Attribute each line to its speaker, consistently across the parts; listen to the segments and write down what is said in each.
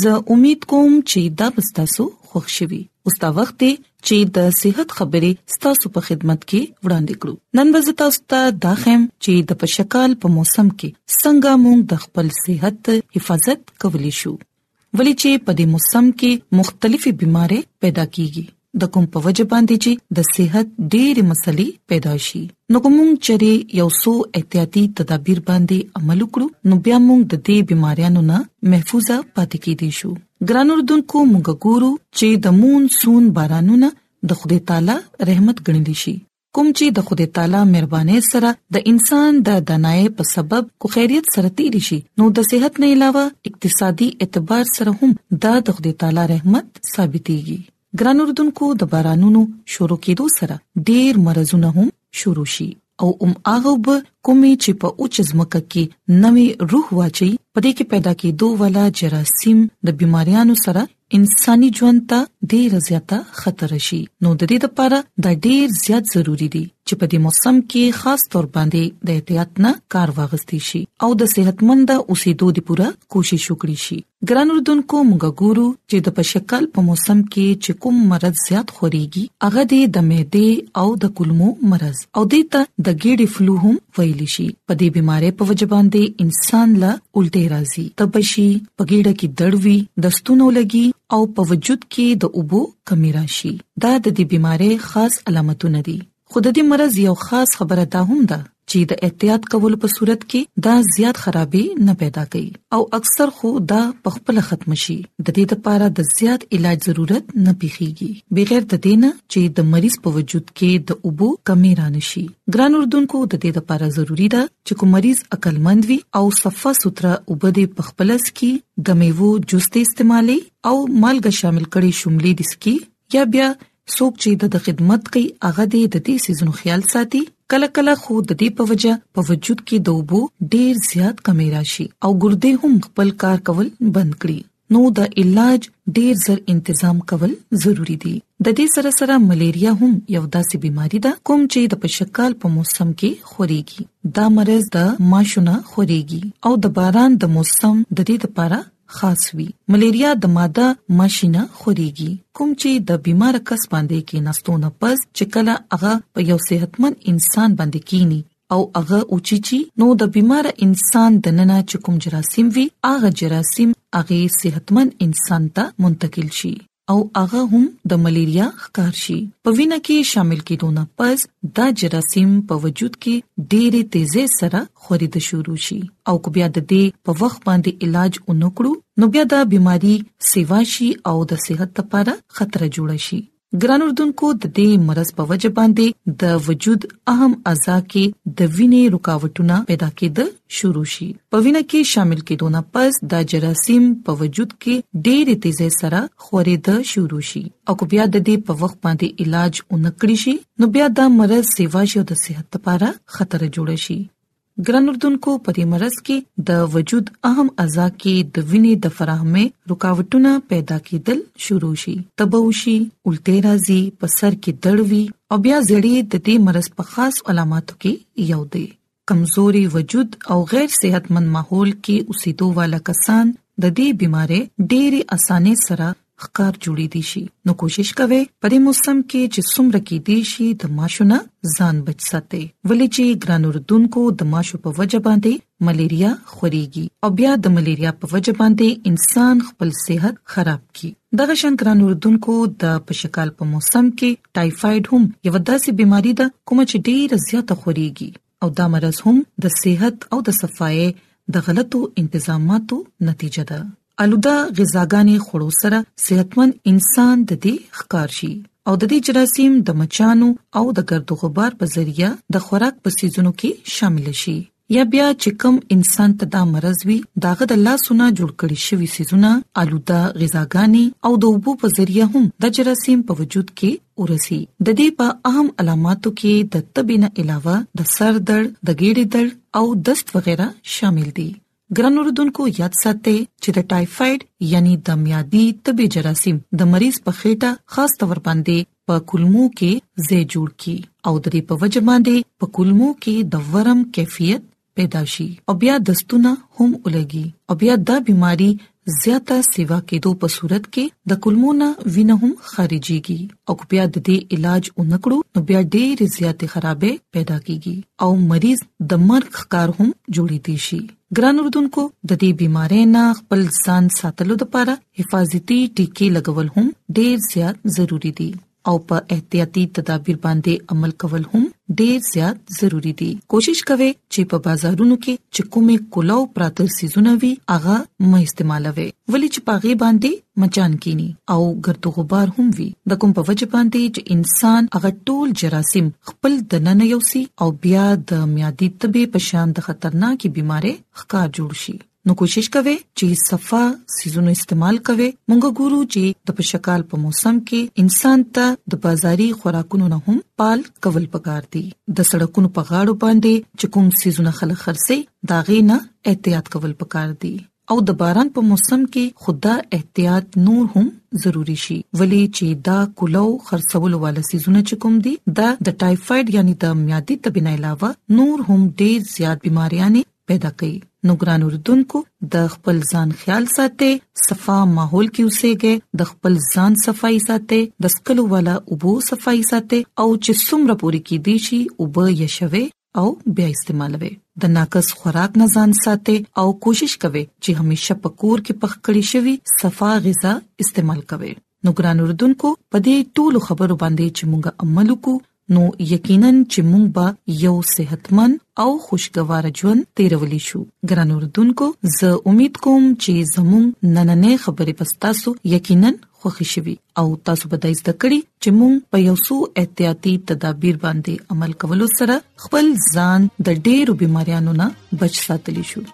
Speaker 1: زه امید کوم چې دا به تاسو خوښ شي اوس دا وخت دی چې د صحت خبرې ستاسو په خدمت کې وړاندې کړو نن به تاسو ته دا خم چې د پشکال په موسم کې څنګه موږ د خپل صحت حفاظت کولی شو ولې چې په دې موسم کې مختلفې بيمارۍ پیدا کیږي د کوم په وجه باندې چې د صحت ډېرې مسلې پیدا شي نو کومون چرې یو څو احتیاطي تدابیر باندې عمل وکړو نو بیا موږ د دې بيماریانو نه محفوظه پاتې کیدی شو ګران اردوونکو موږ ګورو چې د مون سون بارانونه د خدای تعالی رحمت ګڼل شي کوم چې د خدای تعالی مهرباني سره د انسان د دانای په سبب کو خیریت سره تیر شي نو د صحت نه علاوه اقتصادي اعتبار سره هم دا د خدای تعالی رحمت ثابتيږي ګران اردوونکو د بارانونو شروع کېدو سره ډېر مرزونه هم شروع شي او ام هغه به کومې چې په اوچ زمکه کې نوې روح واچي پدې کې پیدا کېدو والا جراثیم د بيماريانو سره انساني ژوند ته ډیر زیاته خطر شي نو د دې لپاره دا ډیر زیات ضروری دي چې په دې موسم کې خاص تور باندې د احتیاط نه کار واغستې شي او د صحتمند اوسېدو د پوره کوشش وکړي شي ګران اردوونکو موږ ګورو چې د پشکل په موسم کې چې کوم مرض زیات خوريږي هغه د معدې او د کولمو مرض او د ته د ګېډې فلو هم ویل شي په دې بيمارۍ په وجبان دي انسان لا الټه راځي تبشي په ګیډه کې دړوي د ستونو لګي او په وجود کې د اوبو کمی راشي دا د دې بيمارۍ خاص علامتونه دي خو د دې مرز یو خاص خبره دا هم ده چې د احتیاط کول په صورت کې دا زیات خرابې نه پیدا کوي او اکثر خو دا په خپل ختم شي د دې لپاره د زیات علاج ضرورت نه پیخيږي بغیر د دې نه چې د مریض په وجود کې د اوبو کمی رانشي ګران اردوونکو د دې لپاره ضروری ده چې کوم مریض عقلمند وي او صفه ستره وبدي په خپل سکي د میوو جوس ته استعمالي او مالګه شامل کړي شوملې د سکي یا بیا څوک چې د خدمت کوي هغه د دې سيزونو خیال ساتي کله کله خو د دې په وجه په وجود کې د اوبو ډیر زیات کمی راشي او ګردې هم خپل کار کول بند کړي نو د علاج ډیر زر تنظیم کول ضروری دي د دې سره سره ملیریا هم یو داسې بيماري ده کوم چې د پشکال په موسم کې خوريږي دا مرز د ماشونه خوريږي او د باران د موسم د دې لپاره خاص وي ملیریا د ماده ماشینه خوريږي کوم چې د بيمار کس باندې کې نستونه پس چې کله هغه په یو صحتمن انسان باندې کینی او هغه اوچیچی نو د بیمار انسان د ننه چکم جراثیم وی هغه جراثیم هغه صحتمن انسان ته منتقل شي او هغه هم د ملیریا ښکار شي په وینه کې شامل کیدونه پس دا جراثیم په وجود کې ډېرې تیزه سره خورید شروع شي او کو بیا د دې په وخت باندې علاج اونکړو نو بیا دا بيماري سیوا شي او د صحت لپاره خطر جوړ شي ګران اردوونکو د دې مرز په وجه باندې د وجود اهم اعضاء کې د وینې رکاوټونه پیدا کېدل شروع شي په وینه کې شامل کېدونه پس دا جراثیم په وجود کې ډېرې تیزه سره خورېدل شروع شي او کو بیا د دې په وخت باندې علاج اونکړي شي نو بیا دا مرز سیوا شي او د صحت لپاره خطر جوړ شي ګران اردوونکو په دې مرز کې د وجود اهم اعضاء کې د وینې د فراهمې رکاوټونه پیدا کېدل شروع شي تبوشي الټه راځي په سر کې دړوي او بیا زړی د دې مرز په خاص علاماتو کې یو دی کمزوري وجود او غیر صحتمند ماحول کې اوسېدو والا کسان د دې بيمارۍ ډېری اسانه سره ښکار جوړیدی شی نو کوشش کوی په دی موسم کی چی څومره کیدی شی د ماشو نه ځان بچ ساتی ولی چی ګرانوردونکو د ماشو په وجه باندی ملیریا خوریږی او بیا د ملیریا په وجه باندی انسان خپل صحت خراب کی دغه شان ګرانوردونکو د پشکال په موسم کی ټایفاید هم یو داسی بیماری ده کومه چی ډیره زیاته خوریږی او دا مرز هم د صحت او د صفای د غلطو انتظاماتو نتیجه ده الوده غذاګانې خورو سره صحتمن انسان د دې ښکار شي او د دې جراثیم د مچانو او د ګردو غبار په ذریعہ د خوراک په سیزونو کې شامل شي یا بیا چې کم انسان ته دا مرز وي داغه د لاسونه جوړ کړی شوی سيزونه آلوده غذاګانی او د وبو په ذریعہ هم د جراثیم په وجود کې ورسي د دې په اهم علاماتو کې د تبې نه علاوه د سر درد، د ګیډې درد او دست وغیرہ شامل دي ګران اوردونکو یاد ساتئ چې د ټایفاید یعنی د میادي تبې جراثیم د مریض په خېټه خاص تور باندې په کولمو کې زې جوړ کی او د دې په وجه باندې په کولمو کې د ورم کیفیت پیدا شي او بیا دستونه هم ولګي او بیا دا بيماري زیاته سیوا کېدو په صورت کې د کولمونه وینه هم خارجيږي او بیا د دې علاج اونکړو نو بیا ډېر زیاتې خرابې پیدا کیږي او مریض د مرګ ښکار هم جوړې دي شي ګران اردوونکو د دې بيمارۍ نه خپل ځان ساتلو لپاره حفاظتي ټیکي لګول هم ډېر زیات ضروری دي او په احتیاطي تدابیر باندې عمل کول هم ډیر زیات ضروری دي کوشش کوي چې په بازارونو کې چې کومې کولاو پراته سيزونه وي هغه م استعمالوي ولې چې پاغي باندې مچان کینی او ګرد غبار هم وي د کوم په وجه باندې چې انسان هغه ټول جراثیم خپل دننه یوسي او بیا د میادي تبه په شان د خطرناکي بيمارۍ ښکار جوړ شي نو کوشش کوي چې صفه سيزونو استعمال کوي مونږ ګورو چې د پشکال په موسم کې انسان ته د بازاري خوراکونو نه هم پال کول پکار دي د سړکونو په غاړو باندې چې کوم سيزونه خلک خرسي دا غینه احتیاط کول پکار دي او د باران په موسم کې خدا احتیاط نور هم ضروری شي ولی چې دا کولو خرڅولو والا سيزونه چې کوم دي دا د ټایفاید یعنی د معدي تبینه علاوه نور هم ډیر زیات بيماریاں پیدا کړئ نو ګران اردوونکو د خپل ځان خیال ساتي صفا ماحول کې اوسېږي د خپل ځان صفائی ساتي د سکلو والا اوبو صفائی ساتي او چې څومره پوري کې دي شي او به یشوي او بیا استعمالوي د ناقص خوراک نه ځان ساتي او کوشش کوي چې همیشه پکور کې پخ کړی شوی صفا غذا استعمال کوي نو ګران اردوونکو په دې ټولو خبرو باندې چې موږ عمل وکړو نو یقینا چې موږ به یو صحتمن او خوشګوار ژوند تیرولی شو ګران اوردونکو زه امید کوم چې زموږ نننې خبرې پستاسو یقینا خوښی شوي او تاسو به د زده کړې چې موږ په یو څو احتیاطي تدابیر باندې عمل کولو سره خپل ځان د ډېرو بيماريانو نه بچ ساتلی شو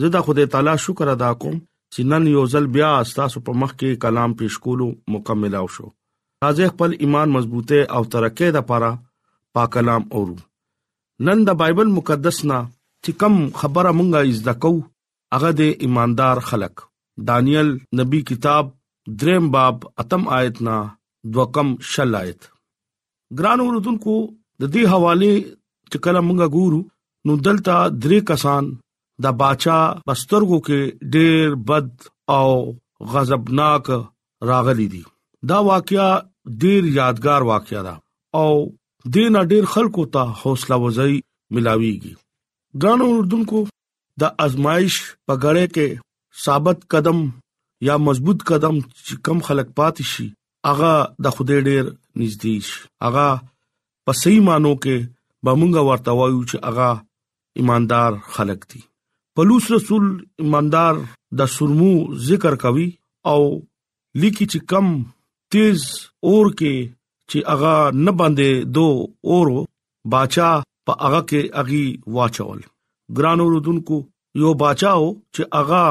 Speaker 2: زه د خدای تعالی شکر ادا کوم چې نن یو ځل بیا تاسو په مخ کې کلام پیش کولو مکمل او شو راځي خپل ایمان مضبوطه او ترقه د پاره پاک کلام اورو نن د بایبل مقدس نه چې کم خبره مونږه از دکو هغه د ایماندار خلک دانیل نبی کتاب دریم باب اتم آیت نا دوکم شل آیت ګران اوردونکو د دې حواله چې کله موږ ګورو نو دلته درې کسان د باچا بسترګو کې ډېر بد او غضبناک راغلي دي دا واقعیا ډېر یادګار واقعیا ده او دین ډېر خلکو ته حوصله وزي ملاويږي ګران اوردونکو د ازمایش په غړې کې ثابت قدم یا مضبوط قدم چې کم خلک پاتې شي هغه د خدای ډیر نږدې شي هغه په صحیح مانو کې به مونږه ورته وایو چې هغه ایماندار خلک دي پلوص رسول ایماندار د سرمو ذکر کوي او لیکي چې کم تیز اور کې چې هغه نه باندې دو اور باچا په هغه کې اغي واچول ګران اوردونکو یو باچاو چې اغا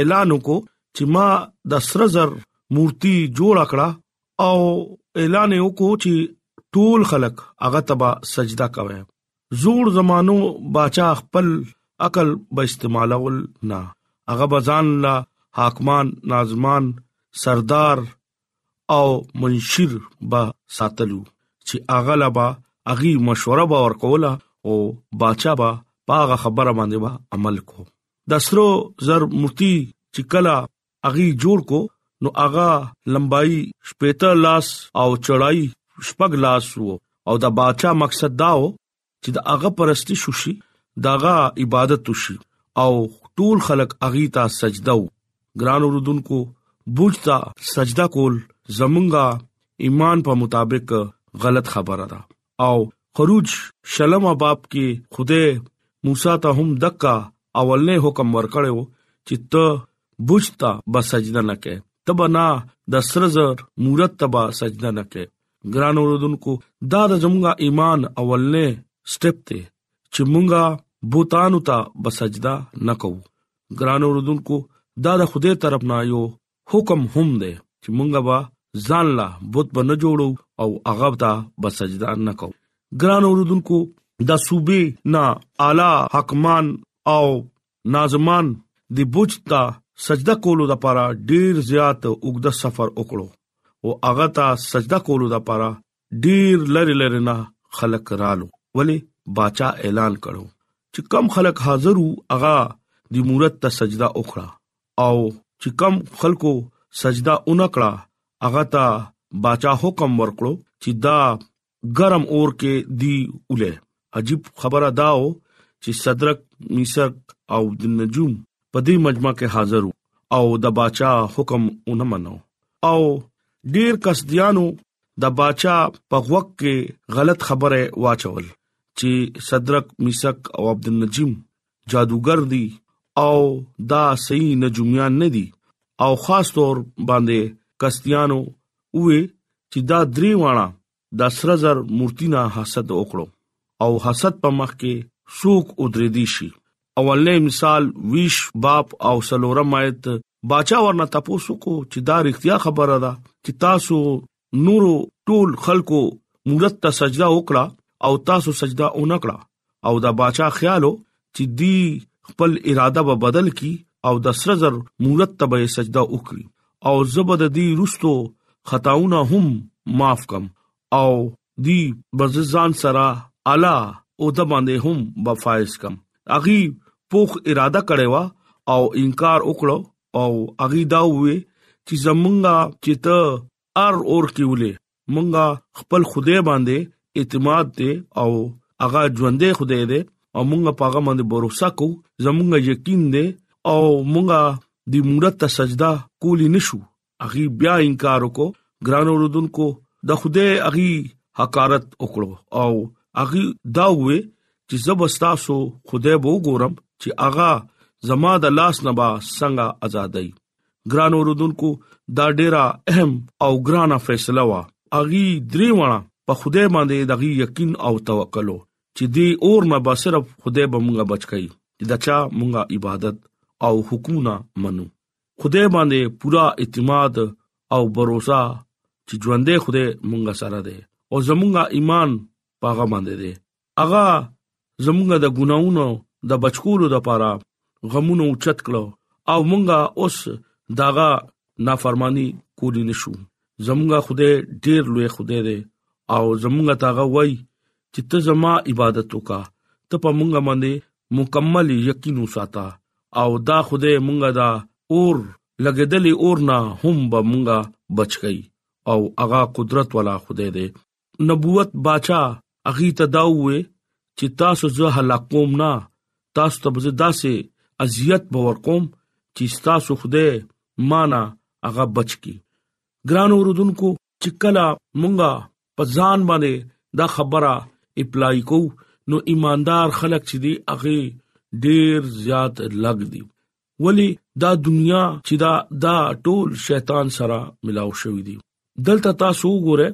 Speaker 2: اعلان وکړو چې ما د سر زر مورتي جوړ کړه او اعلان وکړو چې ټول خلک هغه تبا سجدا کوي زور زمانو باچا خپل عقل به استعمالول نه هغه بزان لا حاکمان نازمان سردار او منشیر به ساتلو چې هغه لا به هغه مشوره به ورکوله او باچا به پاغه خبره باندې به عمل کو د سرو زر مورتي چې کلا هغه جوړ کو نو هغه لمبای شپېته لاس او چړای شپږ لاس وو او د باچا مقصد داو چې د هغه پرستش وشي داغه عبادت وشي او ټول خلق اغي ته سجده و ګران اوردونکو بوجتا سجده کول زمونږه ایمان په مطابق غلط خبره ده او خروج شلم باب کې خوده موسی ته هم دکا اولنې حکم ورکړو چې ته بوجتا بسجده نه کې تبنا د سرزر مورت تبا سجده نه کې ګران اوردونکو دا د زموږه ایمان اولنې سټپ ته چې مونږه بوتانو ته بسجدا نکو ګران اوردونکو دا د خوده طرف نه یو حکم هم دی چې مونږه با ځان لا بوت بنه جوړو او هغه ته بسجدا نکو ګران اوردونکو د صوبې نه اعلی حکمان او ناظمان د بوج ته سجده کولو لپاره ډیر زیات اوږده سفر وکړو او هغه ته سجده کولو لپاره ډیر لری لری نه خلک رالو ولی باچا اعلان کړو چې کم خلک حاضر وو هغه د مورت ته سجده وکړه او چې کم خلکو سجده اونکړه هغه ته باچا حکم ورکړو چې دا ګرم اور کې دی ولې عجیب خبره داو چې صدرک میثق او د نجوم په دې مجمع کې حاضر او د باچا حکم اونه منو او ډیر قصدیانو د باچا په غوږ کې غلط خبره واچول چې صدرک میثق او عبد النجیم جادوګر دی او دا صحیح نجومیان نه دي او خاص طور باندې کستیانو وې چې دا درې واړه د سره زر مورتینا حسد وکړو او حسد په مخ کې سوق او درې دي شي اولنې مثال ویش باب او سلورم آیت باچا ورنه تاسو کو چې دا رښتیا خبره ده چې تاسو نورو ټول خلکو مورت ته سجده وکړه او تاسو سجده اونکړه او دا باچا خیالو چې دی خپل اراده به بدل کی او د سره زر مورت ته به سجده وکړي او زبد دی رستو خطاونه هم معاف کم او دی بززان سره اعلی او د باندې هم بفایز کم اغي پوخ اراده کړي وا او انکار وکړو او اغي دا وې چې زمونږه چې ته ار اور کې ولې مونږه خپل خدای باندې اعتماد دې او هغه ژوندې خدای دې او مونږه پاغه باندې باور وکړو زمونږه یقین دې او مونږه د مورت ته سجدا کولی نشو اغي بیا انکار وکړو ګران اوردونکو د خوده اغي حقارت وکړو او اغي دا وې چې زب استاسو خدای به وګورم چې اغا زما د لاس نه با څنګه ازادای ګران اوردونکو دا ډیره اهم او ګرانه فیصله وا اغي درې وړه په خدای باندې دغه یقین او توکل چې دی اور نه به صرف خدای به مونږه بچکای چې دچا مونږه عبادت او حکومت منو خدای باندې پورا اعتماد او باور چې ژوندې خدای مونږه سره ده او زمونږه ایمان پاغه باندې ده هغه زمونږ د ګناونو د بچکولو د پاره غمونو چت کړو او مونږه اوس داغه نافرمانی کولی نشو زمونږه خوده ډیر لوی خوده دی او زمونږه تاغه وای چې ته زما عبادت وکا ته په مونږه باندې مکمل یقین وساته او دا خوده مونږه دا اور لګیدلې اور نه هم به مونږه بچ کئ او هغه قدرت والا خوده دی نبوت باچا اغي ته دا وې چې تاسو زه هلاکوم نه تاسو ته زه داسې اذیت باور کوم چې تاسو خوده مانا هغه بچ کی ګران اوردونکو چې کله مونږه په ځان باندې دا خبره اپلای کو نو ایماندار خلک چې دی هغه ډیر زیات لګ دي ولی دا دنیا چې دا دا ټول شیطان سره ملاو شوی دی دلته تاسو وګوره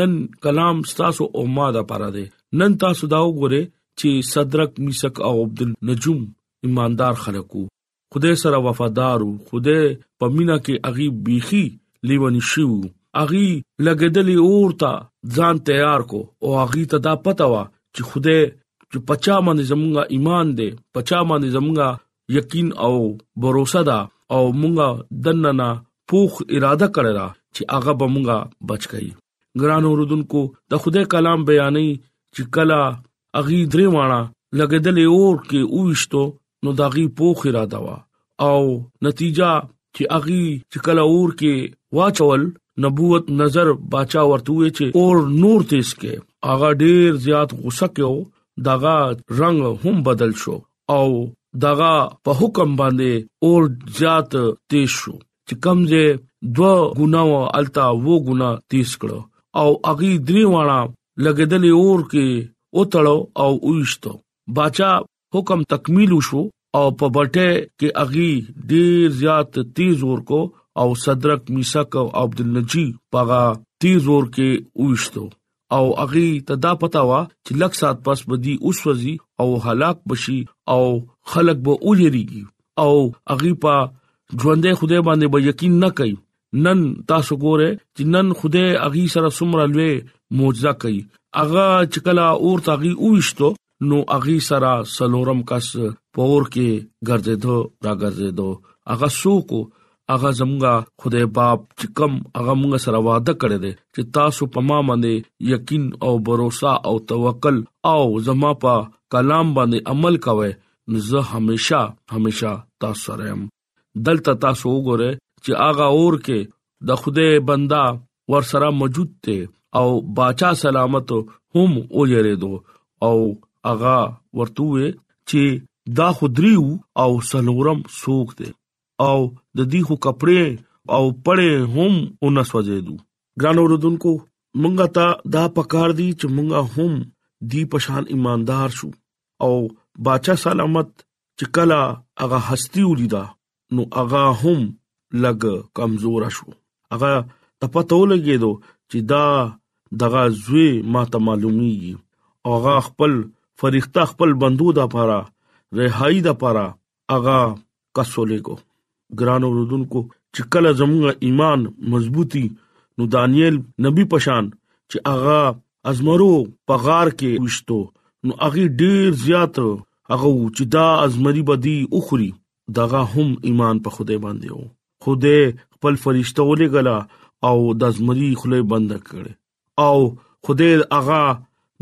Speaker 2: نن کلام تاسو او ما دا پاره دی نن تاسو دا وګوره چې صدرک میثق او عبد النجوم ایماندار خلکو خدای سره وفادارو خدای په مینا کې اغي بيخي لیونی شو اغي لګیدلې اورتا ځان تیار کو او اغي ته دا پتا و چې خدای چې پچا باندې زمونږه ایمان دی پچا باندې زمونږه یقین او باور ده او مونږه دننه پوخ اراده کړی دا چې هغه به مونږه بچ کړي ګران اوردونکو د خدای کلام بیانې چې کلا اغي درې واړه لګیدلې اور کې اوښتو نو داغي پوخ اراده وا او نتیجه چې اغي چې کلا اور کې واچول نبوت نظر باچا ورته وی چې اور نور تیز کې اغا ډیر زیات غوسه کې داغه رنگ هم بدل شو او دغه په حکم باندې اور زیات تیز شو چې کمزې دو ګنا او التا وو ګنا تیز کړو او اغي درې واړه لګیدلې اور کې او تړو او وښتو بچا حکم تکمیل شو او په بټه کې اغي ډیر زیات تیز اور کو او صدرک میثاق او عبد النجی پاغا تیز اور کې وښتو او هغه ته دا پتا و چې لک سات پس بدی اوسوځي او هلاک بشي او خلک به اوجريږي او هغه په ژوندې خدای باندې به یقین نه کوي نن تاسو ګوره چې نن خدای هغه سره سمره لوي معجزه کوي هغه چې کله اور تاغي اوښتو نو اغي سرا سلورم کس پور کې ګرځېدو را ګرځېدو اغه سوکو اغه زمغه خدای باب چې کم اغه موږ سره وعده کړی دی چې تاسو په ما باندې یقین او باور او توکل او زما په کلام باندې عمل کوئ نو زه همیشا همیشا تاسو سره يم دلته تاسو وګورئ چې هغه اور کې د خوده بندا ورسره موجود دی او باچا سلامت هم او یریدو او هغه ورته چې دا خدریو او سلورم سوق دی او د دې خو کپڑے او پړې هم اون سوځېدو ګران اوردونکو مونږه ته دا پکار دي چې مونږه هم دی پشان ایماندار شو او باچا سلامت چې کله هغه هستی ولیدا نو هغه هم لګ کمزور شو هغه ته پته ولګیدو چې دا دغه زوی ما ته معلومیږي هغه خپل فرښتہ خپل بندو د پاره رهایی د پاره هغه کس ولېګو ګران اوردونکو چې کله زموږ ایمان مضبوطی نو دانیل نبی پشان چې هغه ازمرو په غار کې وشتو نو هغه ډیر زیات هغه چې دا ازمری بدی اخري دغه هم ایمان په خوده باندې وو خوده خپل فرشتو لګلا او د ازمری خله بند کړي او خدای هغه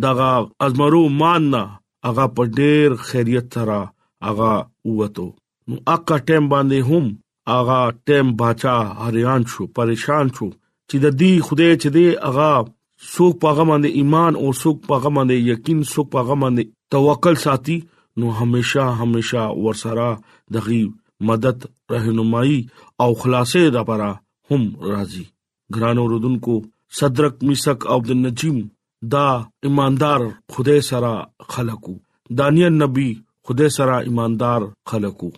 Speaker 2: دغه ازمرو مان نه هغه په ډیر خیریت سره هغه وته نو اقا ټیم باندې هم هغه ټیم بچا هریان شو پریشان شو چې د دې خدای چې دې هغه څوک په هغه باندې ایمان او څوک په هغه باندې یقین څوک په هغه باندې توکل ساتي نو همیشه همیشه ورسره دغي مدد رهنمایي او خلاصې لپاره هم راځي ګران اوردونکو صدرک میثق او د نجیم دا ایماندار خدای سره خلقو دانیه نبی خدای سره ایماندار خلقو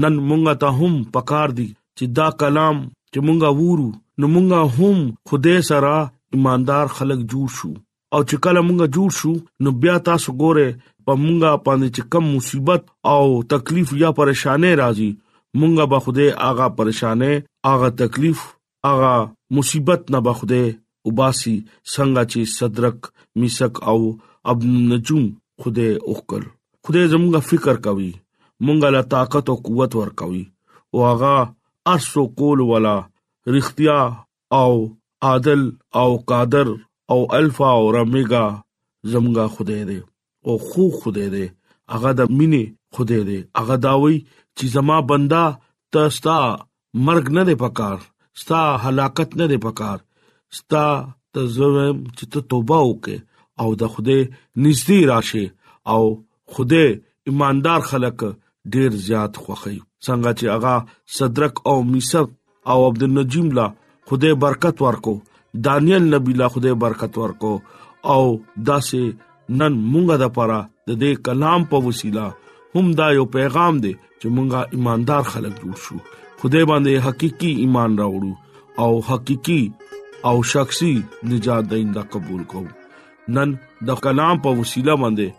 Speaker 2: نن مونږه ته هم پکار دي چې دا کلام چې مونږه وورو نو مونږه هم خدای سره ایماندار خلق جوړ شو او چې کله موږ جوړ شو نو بیا تاسو ګوره په موږ باندې چې کم مصیبت او تکلیف یا پریشانه راځي
Speaker 1: موږ به خوده هغه پریشانه هغه تکلیف هغه مصیبت نه به خوده وباسي څنګه چې صدرک میثق او اب نجوم خوده اوکل خوده زموږ فکر کوي موږ له طاقت او قوت ورکوي او هغه ارسو کول ولا رښتیا او عادل او قادر او الفا او رمیګا زمونږه خدای دی او خو خدای دی هغه د مینې خدای دی هغه داوي چې زما بندا ته ستا مرګ نه دی پکار ستا هلاکت نه دی پکار ستا ته زویم چې ته توبه وکې او د خدای نږدې راشي او خو دی ایماندار خلک ډیر زیات خوخی څنګه چې هغه صدرک او میثق او عبد النجیم لا خدای برکت ورکو دانیل نبی لا خدای برکت ورکو او داسې نن مونږه د پاره د دې کلام په وسیله هم دا یو پیغام دی چې مونږه ایماندار خلک جوړ شو خدای باندې حقيقي ایمان راوړو او حقيقي او شخصي نجات دیندا قبول کوو نن د کلام په وسیله باندې